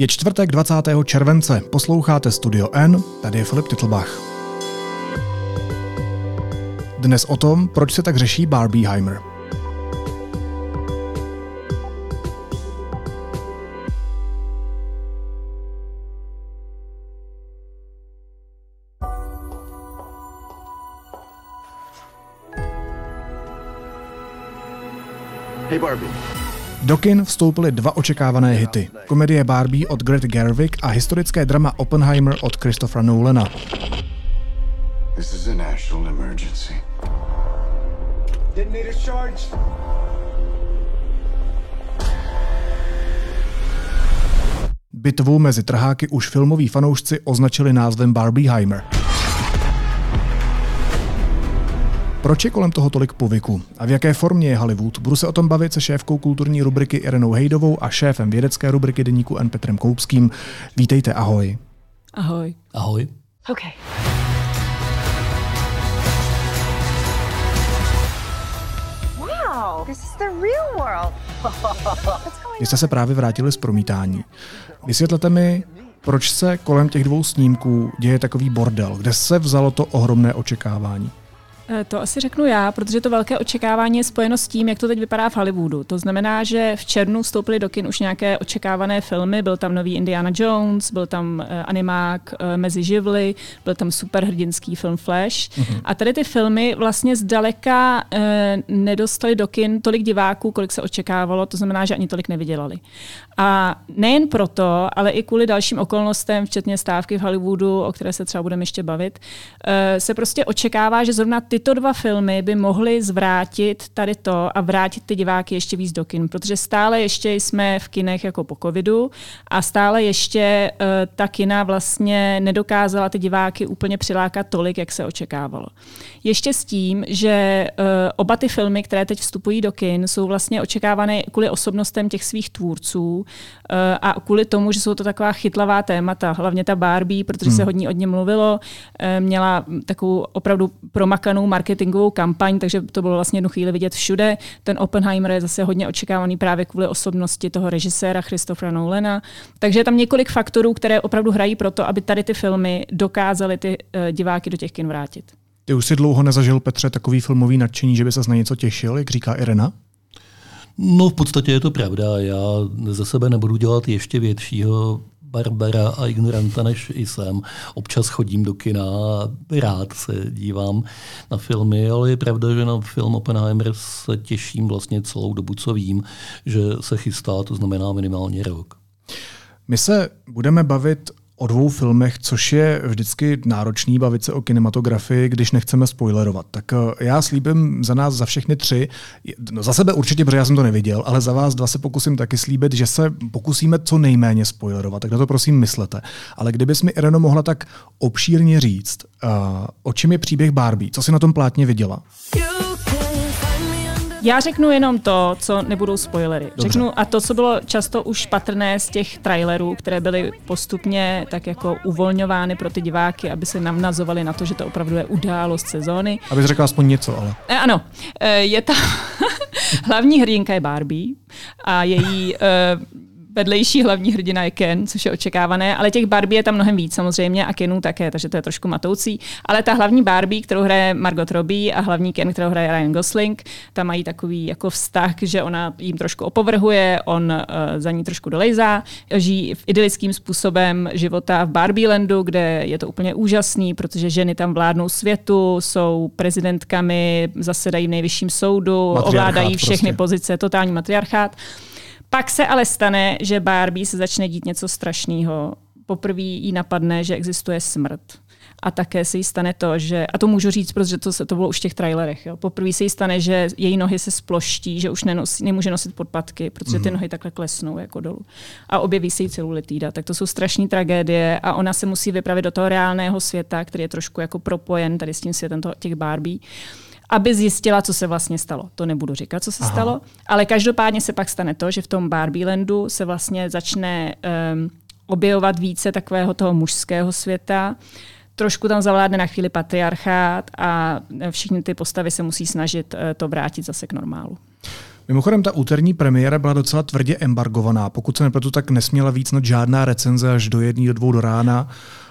Je čtvrtek 20. července, posloucháte Studio N, tady je Filip Titlbach. Dnes o tom, proč se tak řeší Barbieheimer. Hey Barbie. Do kin vstoupily dva očekávané hity. Komedie Barbie od Greta Gerwig a historické drama Oppenheimer od Christophera Nolana. This is a national emergency. charge. Bitvu mezi trháky už filmoví fanoušci označili názvem Barbieheimer. Proč je kolem toho tolik povyku? A v jaké formě je Hollywood? Budu se o tom bavit se šéfkou kulturní rubriky Irenou Hejdovou a šéfem vědecké rubriky deníku N. Petrem Koupským. Vítejte, ahoj. Ahoj. Ahoj. Okay. Wow, this is the real world. Vy jste se právě vrátili z promítání. Vysvětlete mi, proč se kolem těch dvou snímků děje takový bordel? Kde se vzalo to ohromné očekávání? Eh, to asi řeknu já, protože to velké očekávání je spojeno s tím, jak to teď vypadá v Hollywoodu. To znamená, že v červnu vstoupily do kin už nějaké očekávané filmy. Byl tam nový Indiana Jones, byl tam eh, animák eh, Mezi živly, byl tam superhrdinský film Flash. Uh-huh. A tady ty filmy vlastně zdaleka nedostali do kin tolik diváků, kolik se očekávalo, to znamená, že ani tolik nevydělali. A nejen proto, ale i kvůli dalším okolnostem, včetně stávky v Hollywoodu, o které se třeba budeme ještě bavit, se prostě očekává, že zrovna ty tyto dva filmy by mohly zvrátit tady to a vrátit ty diváky ještě víc do kin, protože stále ještě jsme v kinech jako po covidu a stále ještě uh, ta kina vlastně nedokázala ty diváky úplně přilákat tolik, jak se očekávalo. Ještě s tím, že uh, oba ty filmy, které teď vstupují do kin, jsou vlastně očekávané kvůli osobnostem těch svých tvůrců uh, a kvůli tomu, že jsou to taková chytlavá témata, hlavně ta Barbie, protože hmm. se hodně o ní mluvilo, uh, měla takovou opravdu promakanou marketingovou kampaň, takže to bylo vlastně jednu chvíli vidět všude. Ten Oppenheimer je zase hodně očekávaný právě kvůli osobnosti toho režiséra Christophera Nolana. Takže je tam několik faktorů, které opravdu hrají pro to, aby tady ty filmy dokázaly ty uh, diváky do těch kin vrátit. Ty už si dlouho nezažil, Petře, takový filmový nadšení, že by se na něco těšil, jak říká Irena? No v podstatě je to pravda. Já ze sebe nebudu dělat ještě většího Barbara a ignoranta, než jsem. Občas chodím do kina a rád se dívám na filmy, ale je pravda, že na film Oppenheimer se těším vlastně celou dobu, co vím, že se chystá, to znamená minimálně rok. My se budeme bavit o dvou filmech, což je vždycky náročný bavit se o kinematografii, když nechceme spoilerovat. Tak eh, já slíbím za nás, za všechny tři, no za sebe určitě, protože já jsem to neviděl, ale za vás dva se pokusím taky slíbit, že se pokusíme co nejméně spoilerovat. Tak na to prosím myslete. Ale kdybys mi, Ireno, mohla tak obšírně říct, uh, o čem je příběh Barbie, co si na tom plátně viděla? You já řeknu jenom to, co nebudou spoilery. Dobře. Řeknu a to, co bylo často už patrné z těch trailerů, které byly postupně tak jako uvolňovány pro ty diváky, aby se navnazovali na to, že to opravdu je událost sezóny. Aby řekla aspoň něco, ale. E, ano, e, je ta hlavní hrdinka je Barbie a její e, vedlejší hlavní hrdina je Ken, což je očekávané, ale těch Barbie je tam mnohem víc samozřejmě a Kenů také, takže to je trošku matoucí. Ale ta hlavní Barbie, kterou hraje Margot Robbie a hlavní Ken, kterou hraje Ryan Gosling, tam mají takový jako vztah, že ona jim trošku opovrhuje, on uh, za ní trošku dolejzá, žijí v idylickým způsobem života v Barbielandu, kde je to úplně úžasný, protože ženy tam vládnou světu, jsou prezidentkami, zasedají v nejvyšším soudu, ovládají všechny prostě. pozice, totální matriarchát. Pak se ale stane, že Barbie se začne dít něco strašného. Poprvé jí napadne, že existuje smrt. A také se jí stane to, že, a to můžu říct, protože to, to bylo už v těch trailerech, jo. poprvé se jí stane, že její nohy se sploští, že už nenosí, nemůže nosit podpatky, protože ty mhm. nohy takhle klesnou jako dolů. A objeví se jí celulitída. Tak to jsou strašné tragédie a ona se musí vypravit do toho reálného světa, který je trošku jako propojen tady s tím světem toho, těch Barbie aby zjistila, co se vlastně stalo. To nebudu říkat, co se Aha. stalo, ale každopádně se pak stane to, že v tom Barbielandu se vlastně začne um, objevovat více takového toho mužského světa, trošku tam zavládne na chvíli patriarchát a všechny ty postavy se musí snažit uh, to vrátit zase k normálu. Mimochodem, ta úterní premiéra byla docela tvrdě embargovaná. Pokud se nepletu, tak nesměla víc noc žádná recenze až do jedné, do dvou do rána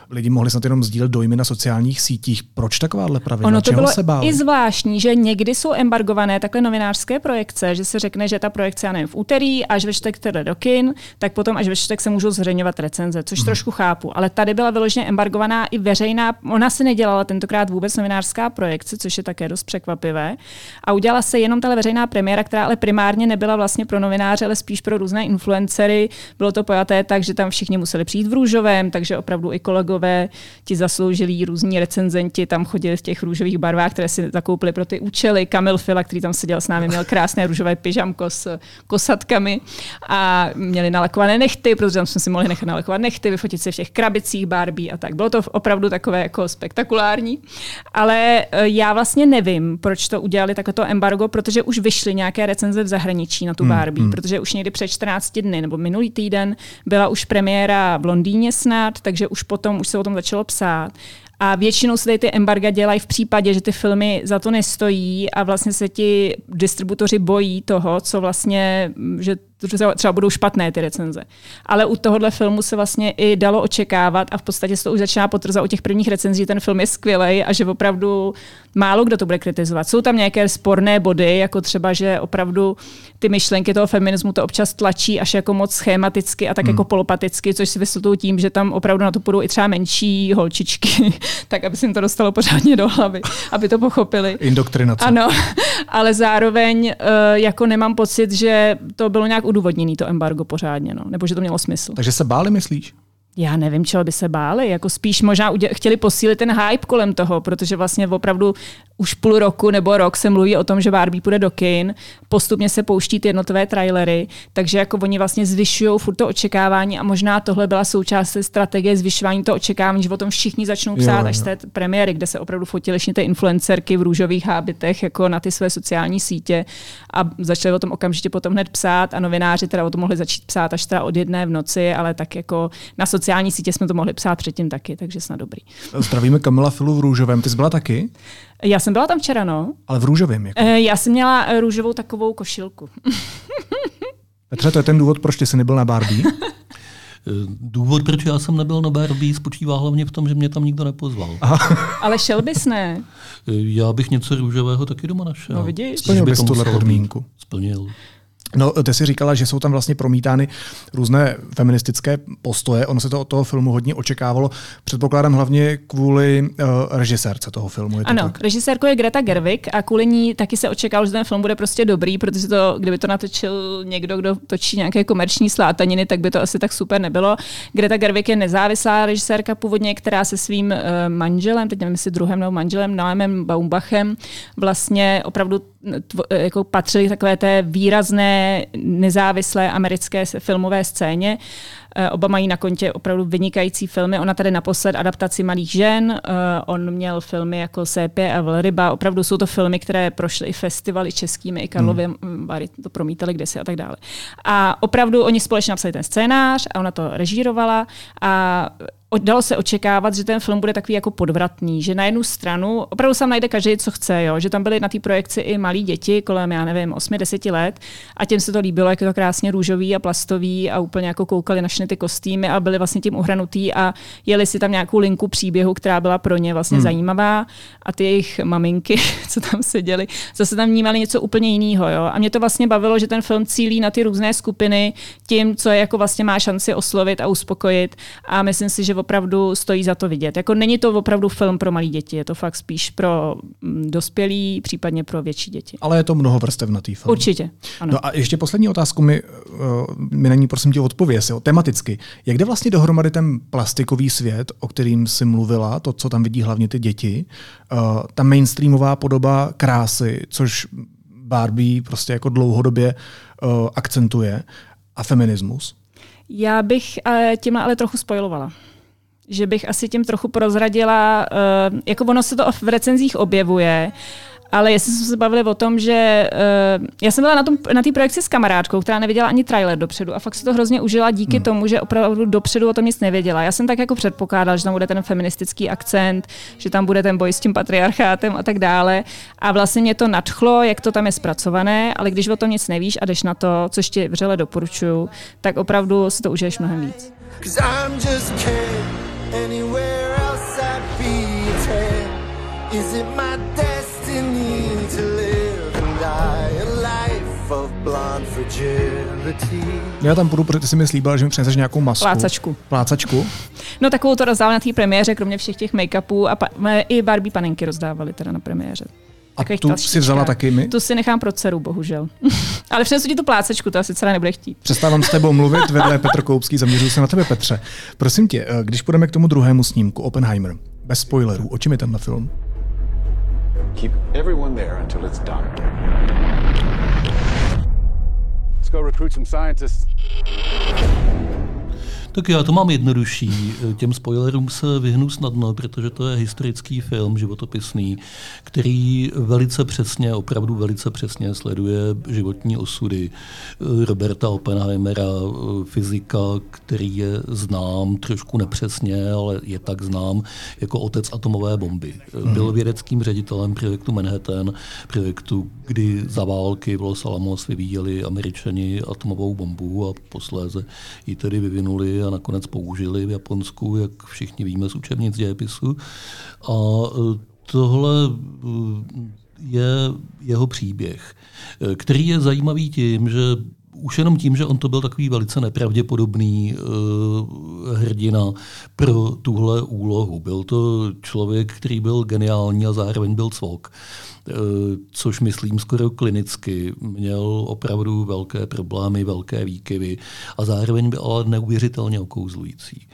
lidi mohli snad jenom sdílet dojmy na sociálních sítích. Proč takováhle pravidla? Ono to Čeho bylo se báli? i zvláštní, že někdy jsou embargované takhle novinářské projekce, že se řekne, že ta projekce, já nevím, v úterý, až ve čtvrtek tedy do kin, tak potom až ve čtvrtek se můžou zveřejňovat recenze, což hmm. trošku chápu. Ale tady byla vyloženě embargovaná i veřejná, ona se nedělala tentokrát vůbec novinářská projekce, což je také dost překvapivé. A udělala se jenom ta veřejná premiéra, která ale primárně nebyla vlastně pro novináře, ale spíš pro různé influencery. Bylo to pojaté tak, že tam všichni museli přijít v růžovém, takže opravdu i kolegové kolegové, ti zasloužilí různí recenzenti tam chodili v těch růžových barvách, které si zakoupili pro ty účely. Kamil Fila, který tam seděl s námi, měl krásné růžové pyžamko s kosatkami a měli nalakované nechty, protože tam jsme si mohli nechat nalakovat nechty, vyfotit se v těch krabicích Barbie a tak. Bylo to opravdu takové jako spektakulární. Ale e, já vlastně nevím, proč to udělali takovéto embargo, protože už vyšly nějaké recenze v zahraničí na tu hmm, Barbie, hmm. protože už někdy před 14 dny nebo minulý týden byla už premiéra v Londýně snad, takže už potom už se o tom začalo psát. A většinou se tady ty embarga dělají v případě, že ty filmy za to nestojí a vlastně se ti distributoři bojí toho, co vlastně, že třeba budou špatné ty recenze. Ale u tohohle filmu se vlastně i dalo očekávat a v podstatě se to už začíná potvrzovat u těch prvních recenzí, že ten film je skvělý a že opravdu málo kdo to bude kritizovat. Jsou tam nějaké sporné body, jako třeba, že opravdu ty myšlenky toho feminismu to občas tlačí až jako moc schematicky a tak hmm. jako polopaticky, což si vysvětlují tím, že tam opravdu na to půjdou i třeba menší holčičky, tak aby se jim to dostalo pořádně do hlavy, aby to pochopili. Indoktrinace. Ano, ale zároveň uh, jako nemám pocit, že to bylo nějak udůvodněný to embargo pořádně, no. nebo že to mělo smysl. Takže se báli, myslíš? Já nevím, čeho by se báli. Jako spíš možná udě- chtěli posílit ten hype kolem toho, protože vlastně opravdu už půl roku nebo rok se mluví o tom, že Barbie půjde do kin, postupně se pouští ty jednotlivé trailery, takže jako oni vlastně zvyšují furt to očekávání a možná tohle byla součást strategie zvyšování toho očekávání, že o tom všichni začnou psát jo, až z té premiéry, kde se opravdu fotili ty influencerky v růžových hábitech jako na ty své sociální sítě a začali o tom okamžitě potom hned psát a novináři teda o tom mohli začít psát až teda od jedné v noci, ale tak jako na sociální sítě jsme to mohli psát předtím taky, takže snad dobrý. Zdravíme Kamila Filu v růžovém. Ty jsi byla taky? Já jsem byla tam včera, no. Ale v růžovém? Jako. E, já jsem měla eh, růžovou takovou košilku. Petře, to je ten důvod, proč ty jsi nebyl na Barbie? Eh, důvod, proč já jsem nebyl na Barbie, spočívá hlavně v tom, že mě tam nikdo nepozval. Aha. Ale šel bys ne? Já bych něco růžového taky doma našel. No vidíš. Splnil bys tuhle podmínku. Splnil. No, ty si říkala, že jsou tam vlastně promítány různé feministické postoje. Ono se to od toho filmu hodně očekávalo. Předpokládám hlavně kvůli uh, režisérce toho filmu. Je to ano, tak? režisérkou je Greta Gerwig a kvůli ní taky se očekávalo, že ten film bude prostě dobrý, protože to, kdyby to natočil někdo, kdo točí nějaké komerční slátaniny, tak by to asi tak super nebylo. Greta Gerwig je nezávislá režisérka původně, která se svým uh, manželem, teď nevím, jestli druhým nebo manželem, Noemem Baumbachem, vlastně opravdu tvo, jako patřili takové té výrazné nezávislé americké filmové scéně. Eh, oba mají na kontě opravdu vynikající filmy. Ona tady naposled adaptaci Malých žen, eh, on měl filmy jako Sépě a Velryba. Opravdu jsou to filmy, které prošly i festivaly českými, i Karlovy hmm. Vary to promítali kdysi a tak dále. A opravdu oni společně napsali ten scénář a ona to režírovala a dalo se očekávat, že ten film bude takový jako podvratný, že na jednu stranu opravdu se najde každý, co chce, jo? že tam byly na té projekci i malí děti kolem, já nevím, 8-10 let a těm se to líbilo, jak je to krásně růžový a plastový a úplně jako koukali na ty kostýmy a byli vlastně tím uhranutý a jeli si tam nějakou linku příběhu, která byla pro ně vlastně hmm. zajímavá a ty jejich maminky, co tam seděli, zase tam vnímali něco úplně jiného. Jo? A mě to vlastně bavilo, že ten film cílí na ty různé skupiny tím, co je jako vlastně má šanci oslovit a uspokojit a myslím si, že opravdu stojí za to vidět. Jako není to opravdu film pro malé děti, je to fakt spíš pro mm, dospělí, případně pro větší děti. Ale je to mnoho vrstevnatý film. Určitě. Ano. No a ještě poslední otázku mi, uh, mi není prosím tě odpověz, jo, tematicky. Jak jde vlastně dohromady ten plastikový svět, o kterým jsi mluvila, to, co tam vidí hlavně ty děti, uh, ta mainstreamová podoba krásy, což Barbie prostě jako dlouhodobě uh, akcentuje, a feminismus? Já bych tímhle ale trochu spojilovala že bych asi tím trochu prozradila, uh, jako ono se to v recenzích objevuje, Ale jestli jsme se bavili o tom, že uh, já jsem byla na té na projekci s kamarádkou, která neviděla ani trailer dopředu a fakt se to hrozně užila díky hmm. tomu, že opravdu dopředu o tom nic nevěděla. Já jsem tak jako předpokládala, že tam bude ten feministický akcent, že tam bude ten boj s tím patriarchátem a tak dále. A vlastně mě to nadchlo, jak to tam je zpracované, ale když o tom nic nevíš a jdeš na to, což ti vřele doporučuju, tak opravdu si to užiješ mnohem víc. Is it my destiny to live and die a life of blonde fragility? Já tam půjdu, protože ty si mi slíbila, že mi přineseš nějakou masku. Plácačku. Plácačku? No takovou to rozdávali na té premiéře, kromě všech těch make-upů a pa- i Barbie panenky rozdávali teda na premiéře. A tu si vzala taky my? Tu si nechám pro dceru, bohužel. Ale přinesu ti tu plácečku, to asi celá nebude chtít. Přestávám s tebou mluvit, vedle Petr Koupský, zaměřuji se na tebe, Petře. Prosím tě, eh, když půjdeme k tomu druhému snímku, Oppenheimer, bez spoilerů, o čem je tenhle film? Keep everyone there until it's done. Let's go recruit some scientists. Tak já to mám jednodušší. Těm spoilerům se vyhnu snadno, protože to je historický film, životopisný, který velice přesně, opravdu velice přesně sleduje životní osudy Roberta Oppenheimera, fyzika, který je znám trošku nepřesně, ale je tak znám jako otec atomové bomby. Hmm. Byl vědeckým ředitelem projektu Manhattan, projektu, kdy za války v Los Alamos vyvíjeli američani atomovou bombu a posléze ji tedy vyvinuli a nakonec použili v Japonsku, jak všichni víme z učebnic dějepisu. A e, tohle e, je jeho příběh, e, který je zajímavý tím, že už jenom tím, že on to byl takový velice nepravděpodobný uh, hrdina pro tuhle úlohu. Byl to člověk, který byl geniální a zároveň byl cvok. Eh, což myslím skoro klinicky, měl opravdu velké problémy, velké výkyvy a zároveň byl ale neuvěřitelně okouzlující.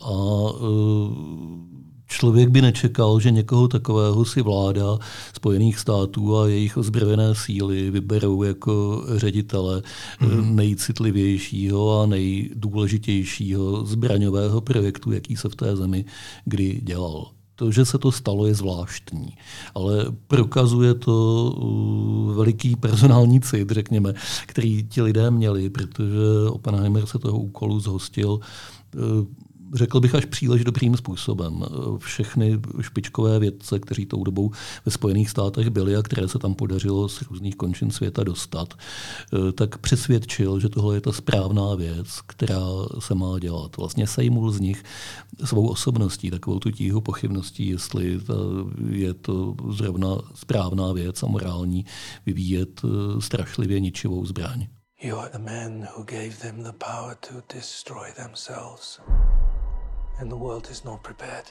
A eh, Člověk by nečekal, že někoho takového si vláda Spojených států a jejich ozbrojené síly vyberou jako ředitele mm. nejcitlivějšího a nejdůležitějšího zbraňového projektu, jaký se v té zemi kdy dělal. To, že se to stalo, je zvláštní, ale prokazuje to uh, veliký personální cit, řekněme, který ti lidé měli, protože Oppenheimer se toho úkolu zhostil uh, řekl bych až příliš dobrým způsobem. Všechny špičkové vědce, kteří tou dobou ve Spojených státech byli a které se tam podařilo z různých končin světa dostat, eh, tak přesvědčil, že tohle je ta správná věc, která se má dělat. Vlastně sejmul z nich svou osobností, takovou tu tíhu pochybností, jestli je to zrovna správná věc a morální vyvíjet eh, strašlivě ničivou zbraň. You are the man who gave them the power to destroy themselves and the world is not prepared.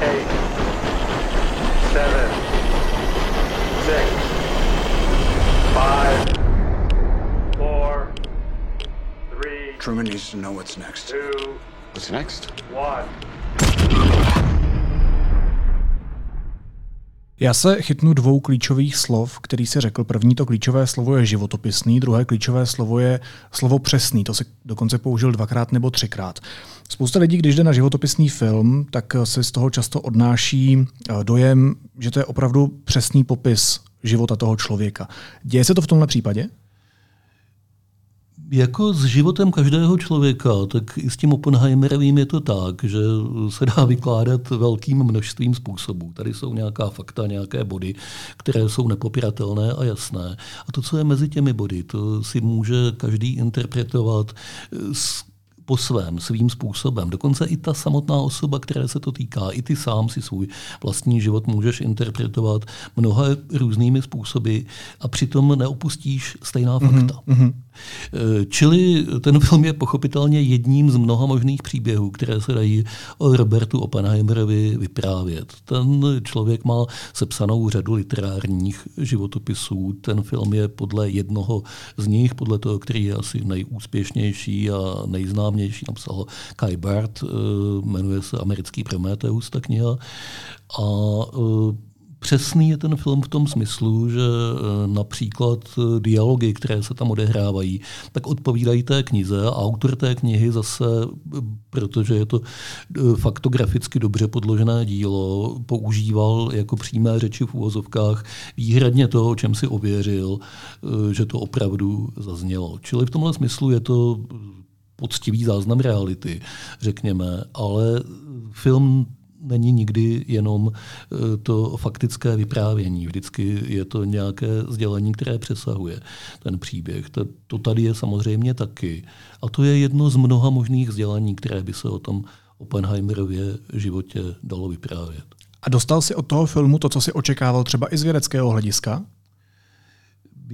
Eight, seven, six, five, four, three. Truman needs to know what's next. Two. What's next? One. Já se chytnu dvou klíčových slov, který se řekl. První to klíčové slovo je životopisný, druhé klíčové slovo je slovo přesný. To se dokonce použil dvakrát nebo třikrát. Spousta lidí, když jde na životopisný film, tak se z toho často odnáší eh, dojem, že to je opravdu přesný popis života toho člověka. Děje se to v tomhle případě? Jako s životem každého člověka, tak i s tím Oppenheimerovým je to tak, že se dá vykládat velkým množstvím způsobů. Tady jsou nějaká fakta, nějaké body, které jsou nepopiratelné a jasné. A to, co je mezi těmi body, to si může každý interpretovat s po svém, svým způsobem. Dokonce i ta samotná osoba, které se to týká, i ty sám si svůj vlastní život můžeš interpretovat mnoha různými způsoby a přitom neopustíš stejná mhm, fakta. Mm-hmm. Čili ten film je pochopitelně jedním z mnoha možných příběhů, které se dají o Robertu Oppenheimerovi vyprávět. Ten člověk má sepsanou řadu literárních životopisů. Ten film je podle jednoho z nich, podle toho, který je asi nejúspěšnější a nejznámější, napsal Kai Barth, eh, jmenuje se Americký Prometheus, ta kniha. A eh, přesný je ten film v tom smyslu, že eh, například eh, dialogy, které se tam odehrávají, tak odpovídají té knize a autor té knihy zase, protože je to faktograficky dobře podložené dílo, používal jako přímé řeči v úvozovkách výhradně to, o čem si ověřil, že to opravdu zaznělo. Čili v tomhle smyslu je to poctivý záznam reality, řekněme, ale film není nikdy jenom e, to faktické vyprávění. Vždycky je to nějaké sdělení, které přesahuje ten příběh. To, to tady je samozřejmě taky. A to je jedno z mnoha možných sdělení, které by se o tom Oppenheimerově životě dalo vyprávět. A dostal si od toho filmu to, co si očekával třeba i z vědeckého hlediska?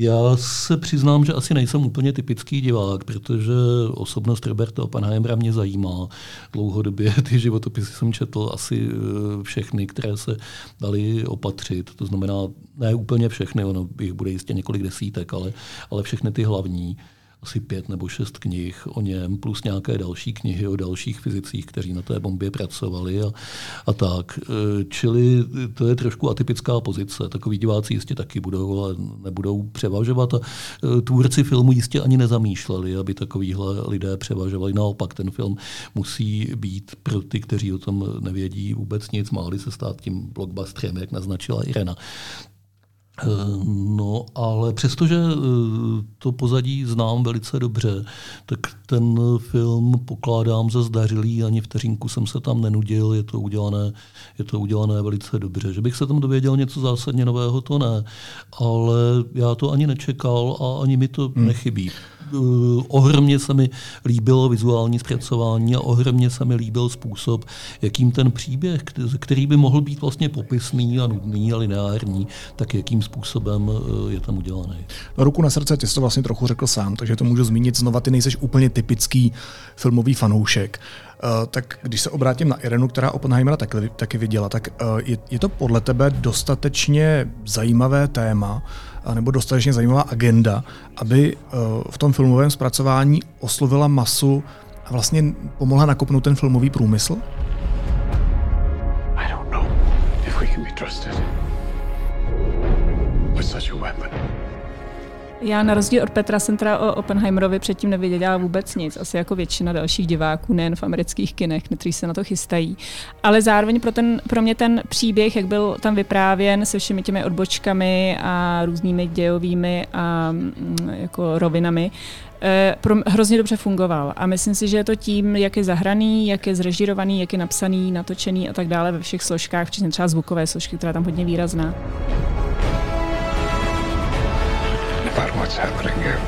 Já se přiznám, že asi nejsem úplně typický divák, protože osobnost Roberta Oppenheimera mě zajímá. Dlouhodobě ty životopisy jsem četl asi eh, všechny, které se dali opatřit. To znamená, ne úplně všechny, ono jich bude jistě několik desítek, ale, ale všechny ty hlavní asi pět nebo šest knih o něm, plus nějaké další knihy o dalších fyzicích, kteří na té bombě pracovali a, a tak. E, čili to je trošku atypická pozice. Takový diváci jistě taky budou, ale nebudou převažovat. A e, tvůrci filmu jistě ani nezamýšleli, aby takovýhle lidé převažovali. Naopak ten film musí být pro ty, kteří o tom nevědí vůbec nic, máli se stát tím blockbusterem, jak naznačila Irena. Eh, no, ale přestože eh, to pozadí znám velice dobře, tak ten film pokládám za zdařilý, ani vteřinku jsem se tam nenudil, je to udělané, je to udělané velice dobře. Že bych se tam dověděl něco zásadně nového, to ne, ale já to ani nečekal a ani mi to hmm. nechybí. Uh, ohromně se mi líbilo vizuální zpracování a ohromně se mi líbil způsob, jakým ten příběh, který by mohl být vlastně popisný a nudný a lineární, tak jakým způsobem uh, je tam udělaný. Ruku na srdce, ty jsi to vlastně trochu řekl sám, takže to můžu zmínit znova, ty nejseš úplně typický filmový fanoušek. Uh, tak když se obrátím na Irenu, která Oppenheimera taky, taky viděla, tak uh, je, je to podle tebe dostatečně zajímavé téma, nebo dostatečně zajímavá agenda, aby uh, v tom filmovém zpracování oslovila masu a vlastně pomohla nakopnout ten filmový průmysl? I don't know if we can be trusted with such a weapon. Já na rozdíl od Petra jsem teda o Oppenheimerovi předtím nevěděla vůbec nic, asi jako většina dalších diváků, nejen v amerických kinech, kteří se na to chystají. Ale zároveň pro, ten, pro mě ten příběh, jak byl tam vyprávěn se všemi těmi odbočkami a různými dějovými a mm, jako rovinami, eh, pro, hrozně dobře fungoval. A myslím si, že je to tím, jak je zahraný, jak je zrežírovaný, jak je napsaný, natočený a tak dále ve všech složkách, včetně třeba zvukové složky, která tam hodně výrazná. What's happening here.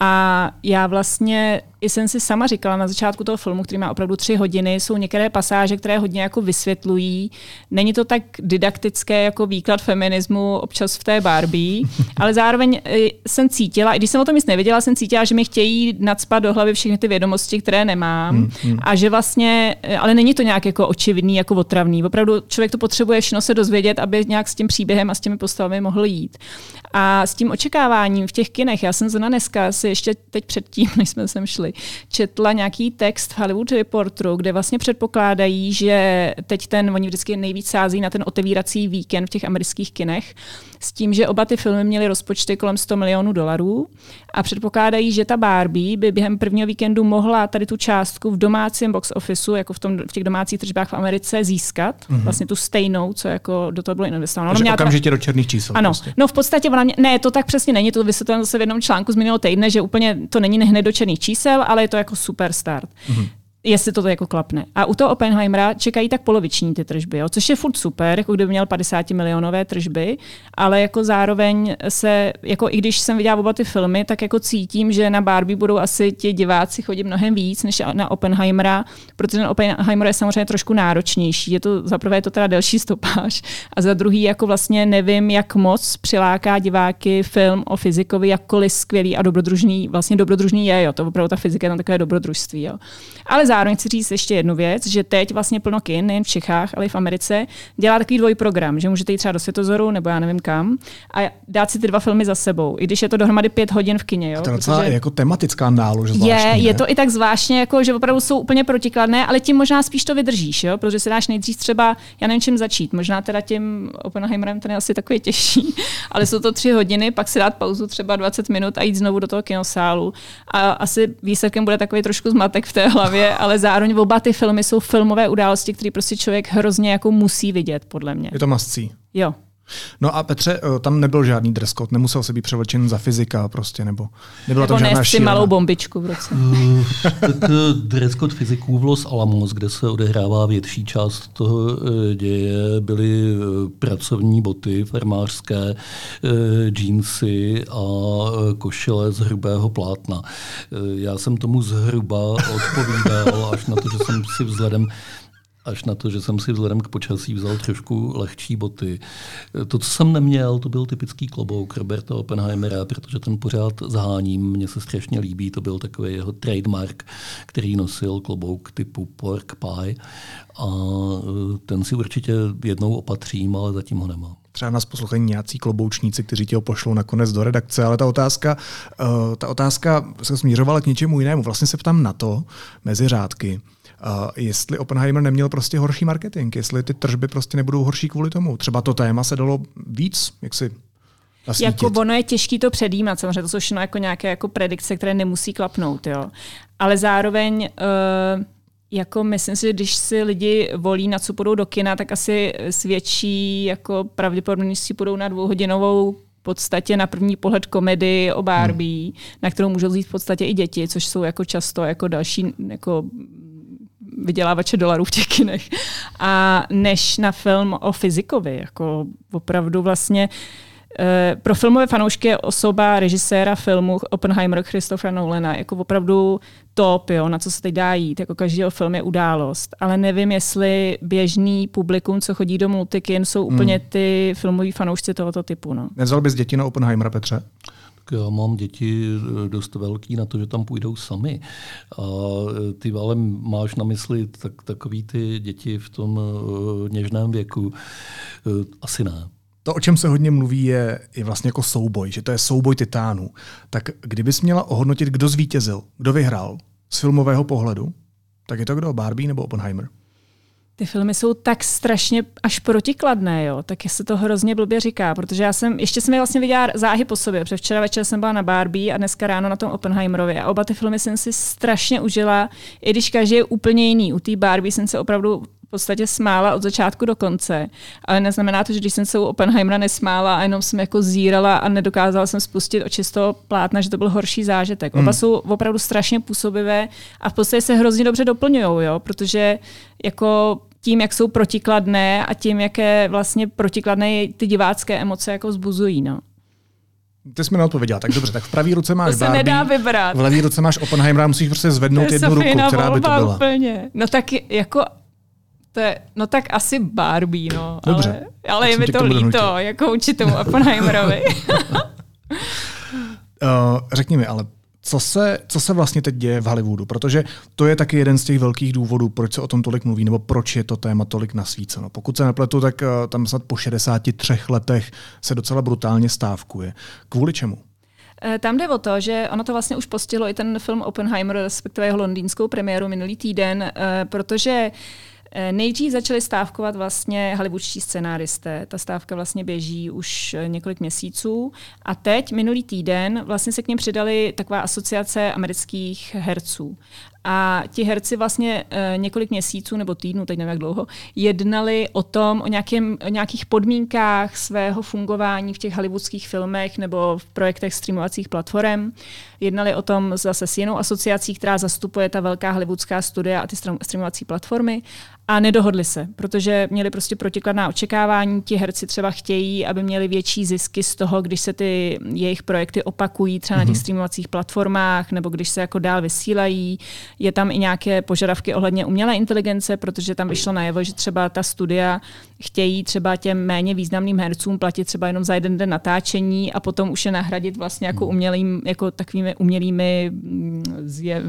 A já vlastně i jsem si sama říkala na začátku toho filmu, který má opravdu tři hodiny, jsou některé pasáže, které hodně jako vysvětlují. Není to tak didaktické jako výklad feminismu občas v té Barbie, ale zároveň e, jsem cítila, i když jsem o tom nic nevěděla, jsem cítila, že mi chtějí nadspat do hlavy všechny ty vědomosti, které nemám hmm, hmm. a že vlastně, e, ale není to nějak jako očividný, jako otravný. Opravdu člověk to potřebuje všechno se dozvědět, aby nějak s tím příběhem a s těmi postavami mohl jít. A s tím očekáváním v těch kinech, já jsem zrovna dneska si ještě teď předtím, než jsme sem šli, četla nějaký text v Hollywood Reporteru, kde vlastně předpokládají, že teď ten, oni vždycky nejvíc sází na ten otevírací víkend v těch amerických kinech, s tím, že oba ty filmy měly rozpočty kolem 100 milionů dolarů a předpokládají, že ta Barbie by během prvního víkendu mohla tady tu částku v domácím box officeu, jako v, tom, v těch domácích tržbách v Americe, získat. Mm-hmm. Vlastně tu stejnou, co jako do toho bylo investováno. Takže okamžitě ta... do černých čísel. Ano, prostě. no v podstatě ona mě... ne, to tak přesně není, to vysvětlujeme zase v jednom článku z minulého týdne, že úplně to není hned do černých čísel, ale je to jako super start. Mm-hmm jestli to jako klapne. A u toho Oppenheimera čekají tak poloviční ty tržby, jo, což je furt super, jako kdyby měl 50 milionové tržby, ale jako zároveň se, jako i když jsem viděla oba ty filmy, tak jako cítím, že na Barbie budou asi ti diváci chodit mnohem víc než na Oppenheimera, protože ten Oppenheimer je samozřejmě trošku náročnější. Je to, za prvé je to teda delší stopáž a za druhý jako vlastně nevím, jak moc přiláká diváky film o fyzikovi, jakkoliv skvělý a dobrodružný, vlastně dobrodružný je, jo, to opravdu ta fyzika je tam takové dobrodružství, jo. Ale zároveň chci říct ještě jednu věc, že teď vlastně plno kin, nejen v Čechách, ale i v Americe, dělá takový dvojprogram, že můžete jít třeba do Světozoru nebo já nevím kam a dát si ty dva filmy za sebou, i když je to dohromady pět hodin v kině. Jo? A to je docela jako tematická nálož zvláštní, Je, je to i tak zvláštně, jako, že opravdu jsou úplně protikladné, ale tím možná spíš to vydržíš, jo? protože si dáš nejdřív třeba, já nevím čím začít, možná teda tím Oppenheimerem ten je asi takový těžší, ale jsou to tři hodiny, pak si dát pauzu třeba 20 minut a jít znovu do toho kinosálu. A asi výsledkem bude takový trošku zmatek v té hlavě, ale zároveň oba ty filmy jsou filmové události, které prostě člověk hrozně jako musí vidět, podle mě. Je to mascí. Jo. No a Petře, eh, tam nebyl žádný dress code, nemusel se být převlečen za fyzika prostě, nebo nebyla nebo tam žádná si malou bombičku v roce. Uh, tak uh, dress code fyziků v Los Alamos, kde se odehrává větší část toho děje, byly pracovní boty farmářské, džínsy a košile z hrubého plátna. Já jsem tomu zhruba odpovídal, až na to, že jsem si vzhledem až na to, že jsem si vzhledem k počasí vzal trošku lehčí boty. To, co jsem neměl, to byl typický klobouk Roberta Oppenheimera, protože ten pořád zaháním, mně se strašně líbí, to byl takový jeho trademark, který nosil klobouk typu pork pie a e, ten si určitě jednou opatřím, ale zatím ho nemám třeba nás poslouchají nějací kloboučníci, kteří tě ho pošlou nakonec do redakce, ale ta otázka, uh, ta otázka se směřovala k něčemu jinému. Vlastně se ptám na to, mezi řádky, Uh, jestli Oppenheimer neměl prostě horší marketing, jestli ty tržby prostě nebudou horší kvůli tomu. Třeba to téma se dalo víc, jak si Nasvítit. Jako ono je těžké to předjímat, samozřejmě to jsou všechno jako nějaké jako predikce, které nemusí klapnout, jo. Ale zároveň uh, jako myslím si, že když si lidi volí, na co půjdou do kina, tak asi svědčí jako pravděpodobností půjdou na dvouhodinovou v podstatě na první pohled komedii o Barbie, hmm. na kterou můžou jít v podstatě i děti, což jsou jako často jako další jako vydělávače dolarů v těch kinech. A než na film o fyzikovi, jako opravdu vlastně eh, pro filmové fanoušky je osoba režiséra filmu Oppenheimer Christopher Nolana jako opravdu top, jo, na co se teď dá jít. Jako každého film je událost. Ale nevím, jestli běžný publikum, co chodí do multikin, jsou úplně hmm. ty filmoví fanoušci tohoto typu. No. Nevzal bys děti na Oppenheimera, Petře? Já mám děti eh, dost velký na to, že tam půjdou sami. A eh, ty ale máš na mysli tak, takový ty děti v tom uh, něžném věku. Asi ne. To, o čem se hodně mluví, je, je vlastně jako souboj, že to je souboj titánů. Tak kdybys měla ohodnotit, kdo zvítězil, kdo vyhrál z filmového pohledu, tak je to kdo? Barbie nebo Oppenheimer? Ty filmy jsou tak strašně až protikladné, jo, tak se to hrozně blbě říká, protože já jsem, ještě jsem je vlastně viděla záhy po sobě, protože včera večer jsem byla na Barbie a dneska ráno na tom Oppenheimerovi a oba ty filmy jsem si strašně užila, i když každý je úplně jiný. U té Barbie jsem se opravdu v podstatě smála od začátku do konce. Ale neznamená to, že když jsem se u Oppenheimera nesmála a jenom jsem jako zírala a nedokázala jsem spustit oči z toho plátna, že to byl horší zážitek. Oba hmm. jsou opravdu strašně působivé a v podstatě se hrozně dobře doplňují, jo, protože jako tím, jak jsou protikladné a tím, jaké vlastně protikladné ty divácké emoce jako vzbuzují. No. Ty jsi mi neodpověděla, tak dobře, tak v pravý ruce máš to se Barbie, nedá vybrat. v levý ruce máš Oppenheimera, musíš prostě zvednout jednu ruku, která by to byla. Úplně. No tak jako to je, no tak asi Barbie, no. Dobře. Ale, ale je mi to líto, jako určitému Oppenheimerovi. uh, řekni mi, ale co se, co se vlastně teď děje v Hollywoodu, protože to je taky jeden z těch velkých důvodů, proč se o tom tolik mluví, nebo proč je to téma tolik nasvíceno. Pokud se nepletu, tak uh, tam snad po 63 letech se docela brutálně stávkuje. Kvůli čemu? Eh, tam jde o to, že ono to vlastně už postihlo i ten film Oppenheimer, respektive jeho londýnskou premiéru minulý týden, protože uh, Eh, nejdřív začali stávkovat vlastně hollywoodští scenáristé. Ta stávka vlastně běží už eh, několik měsíců. A teď, minulý týden, vlastně se k něm přidali taková asociace amerických herců. A ti herci vlastně e, několik měsíců nebo týdnů, teď nevím jak dlouho, jednali o tom, o, nějakým, o nějakých podmínkách svého fungování v těch hollywoodských filmech nebo v projektech streamovacích platform. Jednali o tom zase s jinou asociací, která zastupuje ta velká hollywoodská studia a ty streamovací platformy a nedohodli se, protože měli prostě protikladná očekávání. Ti herci třeba chtějí, aby měli větší zisky z toho, když se ty jejich projekty opakují třeba mm-hmm. na těch mhm. streamovacích platformách nebo když se jako dál vysílají Je tam i nějaké požadavky ohledně umělé inteligence, protože tam vyšlo najevo, že třeba ta studia chtějí třeba těm méně významným hercům platit třeba jenom za jeden den natáčení a potom už je nahradit vlastně jako hmm. umělým, jako takovými umělými mm, zje,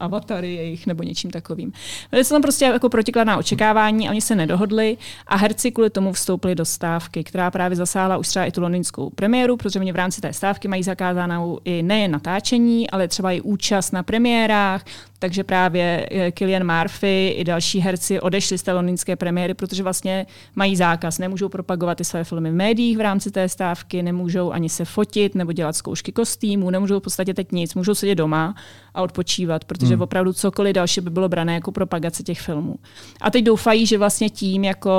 avatary jejich nebo něčím takovým. Byly se tam prostě jako protikladná očekávání a oni se nedohodli a herci kvůli tomu vstoupili do stávky, která právě zasáhla už třeba i tu londýnskou premiéru, protože oni v rámci té stávky mají zakázanou i nejen natáčení, ale třeba i účast na premiérách, takže právě eh, Murphy i další herci odešli z té londýnské premiéry, protože vlastně mají zákaz, nemůžou propagovat ty své filmy v médiích v rámci té stávky, nemůžou ani se fotit nebo dělat zkoušky kostýmů, nemůžou v podstatě teď nic, můžou sedět doma a odpočívat, protože hmm. opravdu cokoliv další by bylo brané jako propagace těch filmů. A teď doufají, že vlastně tím jako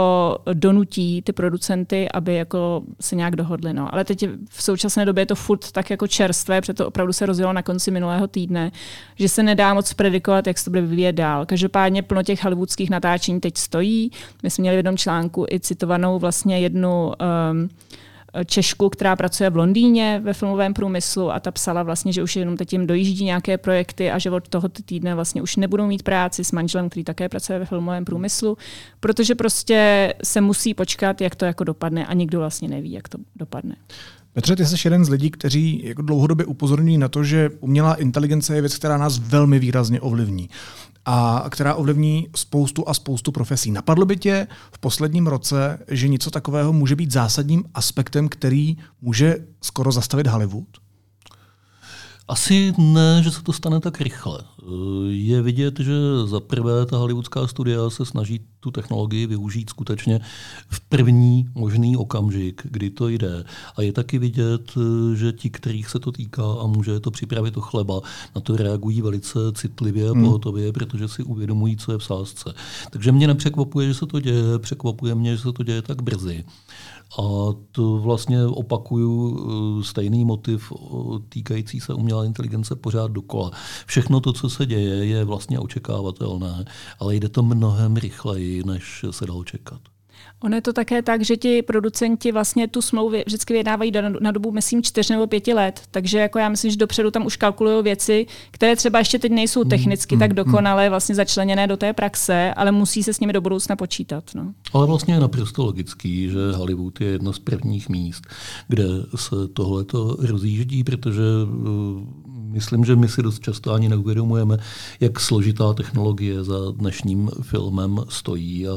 donutí ty producenty, aby jako se nějak dohodli. No. Ale teď v současné době je to furt tak jako čerstvé, protože to opravdu se rozjelo na konci minulého týdne, že se nedá moc predikovat, jak se to bude vyvíjet dál. Každopádně plno těch hollywoodských natáčení teď stojí. My jsme měli v jednom článku i citovanou vlastně jednu um, Češku, která pracuje v Londýně ve filmovém průmyslu a ta psala vlastně, že už jenom teď jim dojíždí nějaké projekty a že od tohoto týdne vlastně už nebudou mít práci s manželem, který také pracuje ve filmovém průmyslu, protože prostě se musí počkat, jak to jako dopadne a nikdo vlastně neví, jak to dopadne. Petře, ty jsi jeden z lidí, kteří jako dlouhodobě upozorňují na to, že umělá inteligence je věc, která nás velmi výrazně ovlivní a která ovlivní spoustu a spoustu profesí. Napadlo by tě v posledním roce, že něco takového může být zásadním aspektem, který může skoro zastavit Hollywood? Asi ne, že se to stane tak rychle. Je vidět, že za prvé ta hollywoodská studia se snaží tu technologii využít skutečně v první možný okamžik, kdy to jde. A je taky vidět, že ti, kterých se to týká a může to připravit o chleba, na to reagují velice citlivě a hmm. pohotově, hmm. protože si uvědomují, co je v sázce. Takže mě nepřekvapuje, že se to děje, překvapuje mě, že se to děje tak brzy. A to vlastně opakuju eh, stejný motiv týkající se umělé inteligence pořád dokola. Všechno to, co se děje, je vlastně očekávatelné, ale jde to mnohem rychleji, než se dalo čekat. Ono je to také tak, že ti producenti vlastně tu smlouvu vždycky vyjednávají na dobu, myslím, čtyř nebo pěti let. Takže jako já myslím, že dopředu tam už kalkulují věci, které třeba ještě teď nejsou hmm, technicky mm, tak hmm. dokonale vlastně začleněné do té praxe, ale musí se s nimi do budoucna počítat. No. Ale vlastně je naprosto logický, že Hollywood je jedno z prvních míst, kde se tohle rozjíždí, protože myslím, že my si dost často ani neuvědomujeme, jak složitá technologie za dnešním filmem stojí a,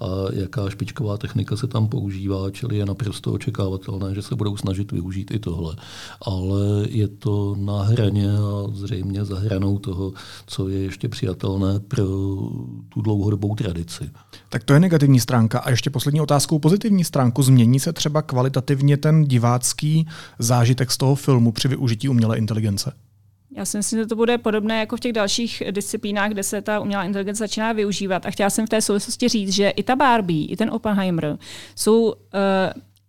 a jaká špičková technika se tam používá, čili je naprosto očekávatelné, že se budou snažit využít i tohle. Ale je to na hraně a zřejmě za hranou toho, co je ještě přijatelné pro tu dlouhodobou tradici. Tak to je negativní stránka. A ještě poslední otázkou pozitivní stránku. Změní se třeba kvalitativně ten divácký zážitek z toho filmu při využití umělé inteligence? Já si myslím, že to bude podobné jako v těch dalších disciplínách, kde se ta umělá inteligence začíná využívat. A chtěla jsem v té souvislosti říct, že i ta Barbie, i ten Oppenheimer jsou uh,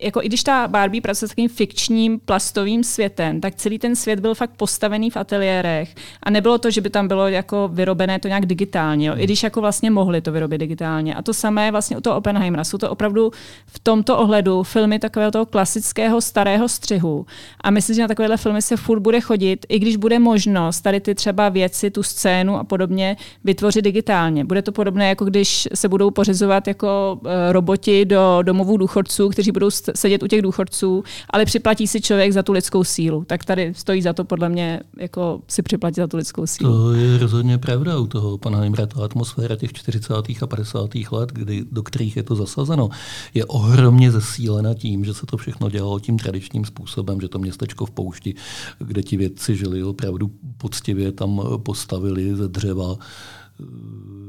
jako i když ta Barbie pracuje s takovým fikčním plastovým světem, tak celý ten svět byl fakt postavený v ateliérech a nebylo to, že by tam bylo jako vyrobené to nějak digitálně, jo. i když jako vlastně mohli to vyrobit digitálně. A to samé vlastně u toho Oppenheimera. Jsou to opravdu v tomto ohledu filmy takového toho klasického starého střihu. A myslím, že na takovéhle filmy se furt bude chodit, i když bude možnost tady ty třeba věci, tu scénu a podobně vytvořit digitálně. Bude to podobné, jako když se budou pořizovat jako eh, roboti do domovů důchodců, kteří budou sedět u těch důchodců, ale připlatí si člověk za tu lidskou sílu. Tak tady stojí za to podle mě jako si připlatit za tu lidskou sílu. To je rozhodně pravda u toho pana Heimra. Ta atmosféra těch 40. a 50. let, kdy, do kterých je to zasazeno, je ohromně zesílena tím, že se to všechno dělalo tím tradičním způsobem, že to městečko v poušti, kde ti vědci žili opravdu poctivě, tam postavili ze dřeva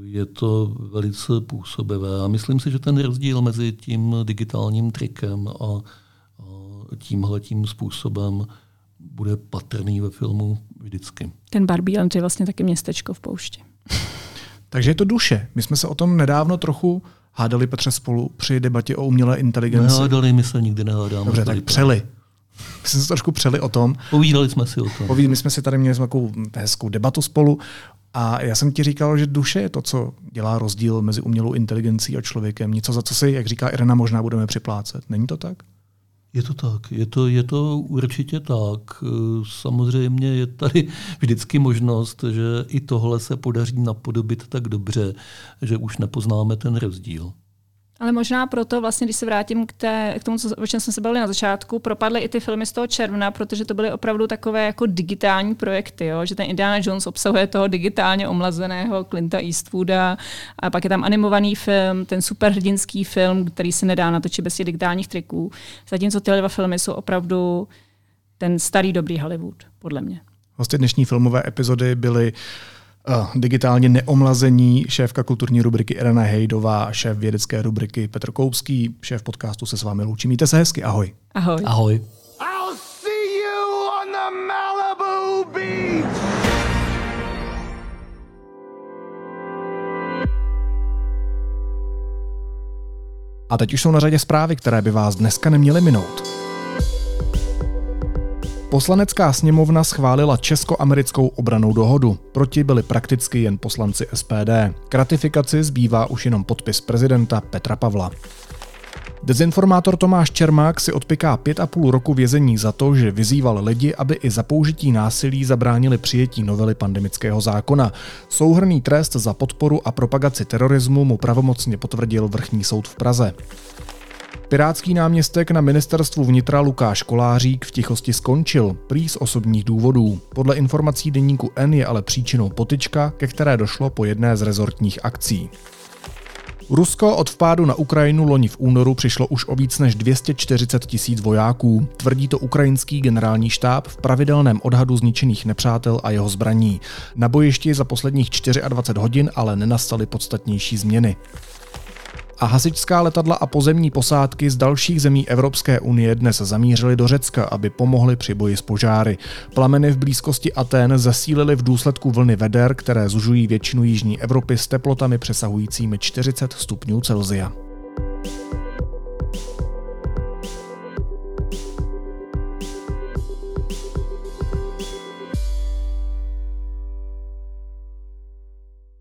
je to velice působivé. A myslím si, že ten rozdíl mezi tím digitálním trikem a, a tímhle tím způsobem bude patrný ve filmu vždycky. Ten Barbie Land je vlastně taky městečko v poušti. Takže je to duše. My jsme se o tom nedávno trochu hádali Petře spolu při debatě o umělé inteligenci. Nehádali, my se nikdy nehádáme. Dobře, tak přeli. My jsme se trošku přeli o tom. Povídali jsme si o tom. Povídali jsme si tady, měli jsme takovou hezkou debatu spolu a já jsem ti říkal, že duše je to, co dělá rozdíl mezi umělou inteligencí a člověkem. Něco, za co si, jak říká Irena, možná budeme připlácet. Není to tak? Je to tak, je to, je to určitě tak. Samozřejmě je tady vždycky možnost, že i tohle se podaří napodobit tak dobře, že už nepoznáme ten rozdíl. Ale možná proto, vlastně, když se vrátím k, té, k tomu, co, o čem jsme se bavili na začátku, propadly i ty filmy z toho června, protože to byly opravdu takové jako digitální projekty, jo? že ten Indiana Jones obsahuje toho digitálně omlazeného Clinta Eastwooda a pak je tam animovaný film, ten superhrdinský film, který se nedá natočit bez těch digitálních triků. Zatímco tyhle dva filmy jsou opravdu ten starý dobrý Hollywood, podle mě. Vlastně dnešní filmové epizody byly digitálně neomlazení, šéfka kulturní rubriky Irena Hejdová, šéf vědecké rubriky Petr Koupský, šéf podcastu se s vámi loučí. Mějte se hezky, ahoj. Ahoj. Ahoj. I'll see you on the Malibu beach. A teď už jsou na řadě zprávy, které by vás dneska neměly minout. Poslanecká sněmovna schválila česko-americkou obranou dohodu. Proti byli prakticky jen poslanci SPD. K ratifikaci zbývá už jenom podpis prezidenta Petra Pavla. Dezinformátor Tomáš Čermák si odpiká pět a půl roku vězení za to, že vyzýval lidi, aby i za použití násilí zabránili přijetí novely pandemického zákona. Souhrný trest za podporu a propagaci terorismu mu pravomocně potvrdil vrchní soud v Praze. Pirátský náměstek na ministerstvu vnitra Lukáš Kolářík v tichosti skončil, prý z osobních důvodů. Podle informací deníku N je ale příčinou potyčka, ke které došlo po jedné z rezortních akcí. Rusko od vpádu na Ukrajinu loni v únoru přišlo už o víc než 240 tisíc vojáků. Tvrdí to ukrajinský generální štáb v pravidelném odhadu zničených nepřátel a jeho zbraní. Na bojišti za posledních 24 hodin ale nenastaly podstatnější změny a hasičská letadla a pozemní posádky z dalších zemí Evropské unie dnes zamířily do Řecka, aby pomohly při boji s požáry. Plameny v blízkosti Aten zesílily v důsledku vlny veder, které zužují většinu jižní Evropy s teplotami přesahujícími 40 stupňů Celsia.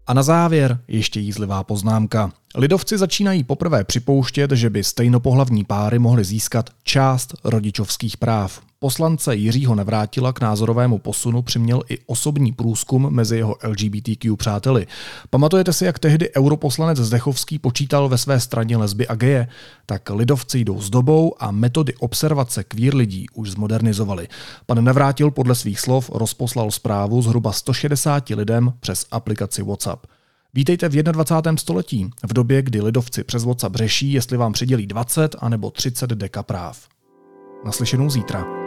A na závěr ještě jízlivá poznámka. Lidovci začínají poprvé připouštět, že by stejnopohlavní páry mohly získat část rodičovských práv. Poslance Jiřího Nevrátila k názorovému posunu přiměl i osobní průzkum mezi jeho LGBTQ přáteli. Pamatujete si, jak tehdy europoslanec Zdechovský počítal ve své straně lesby a geje? Tak lidovci jdou s dobou a metody observace kvír lidí už zmodernizovali. Pan Nevrátil podle svých slov rozposlal zprávu zhruba 160 lidem přes aplikaci WhatsApp. Vítejte v 21. století, v době, kdy lidovci přes WhatsApp řeší, jestli vám přidělí 20 anebo 30 deka práv. Naslyšenou zítra.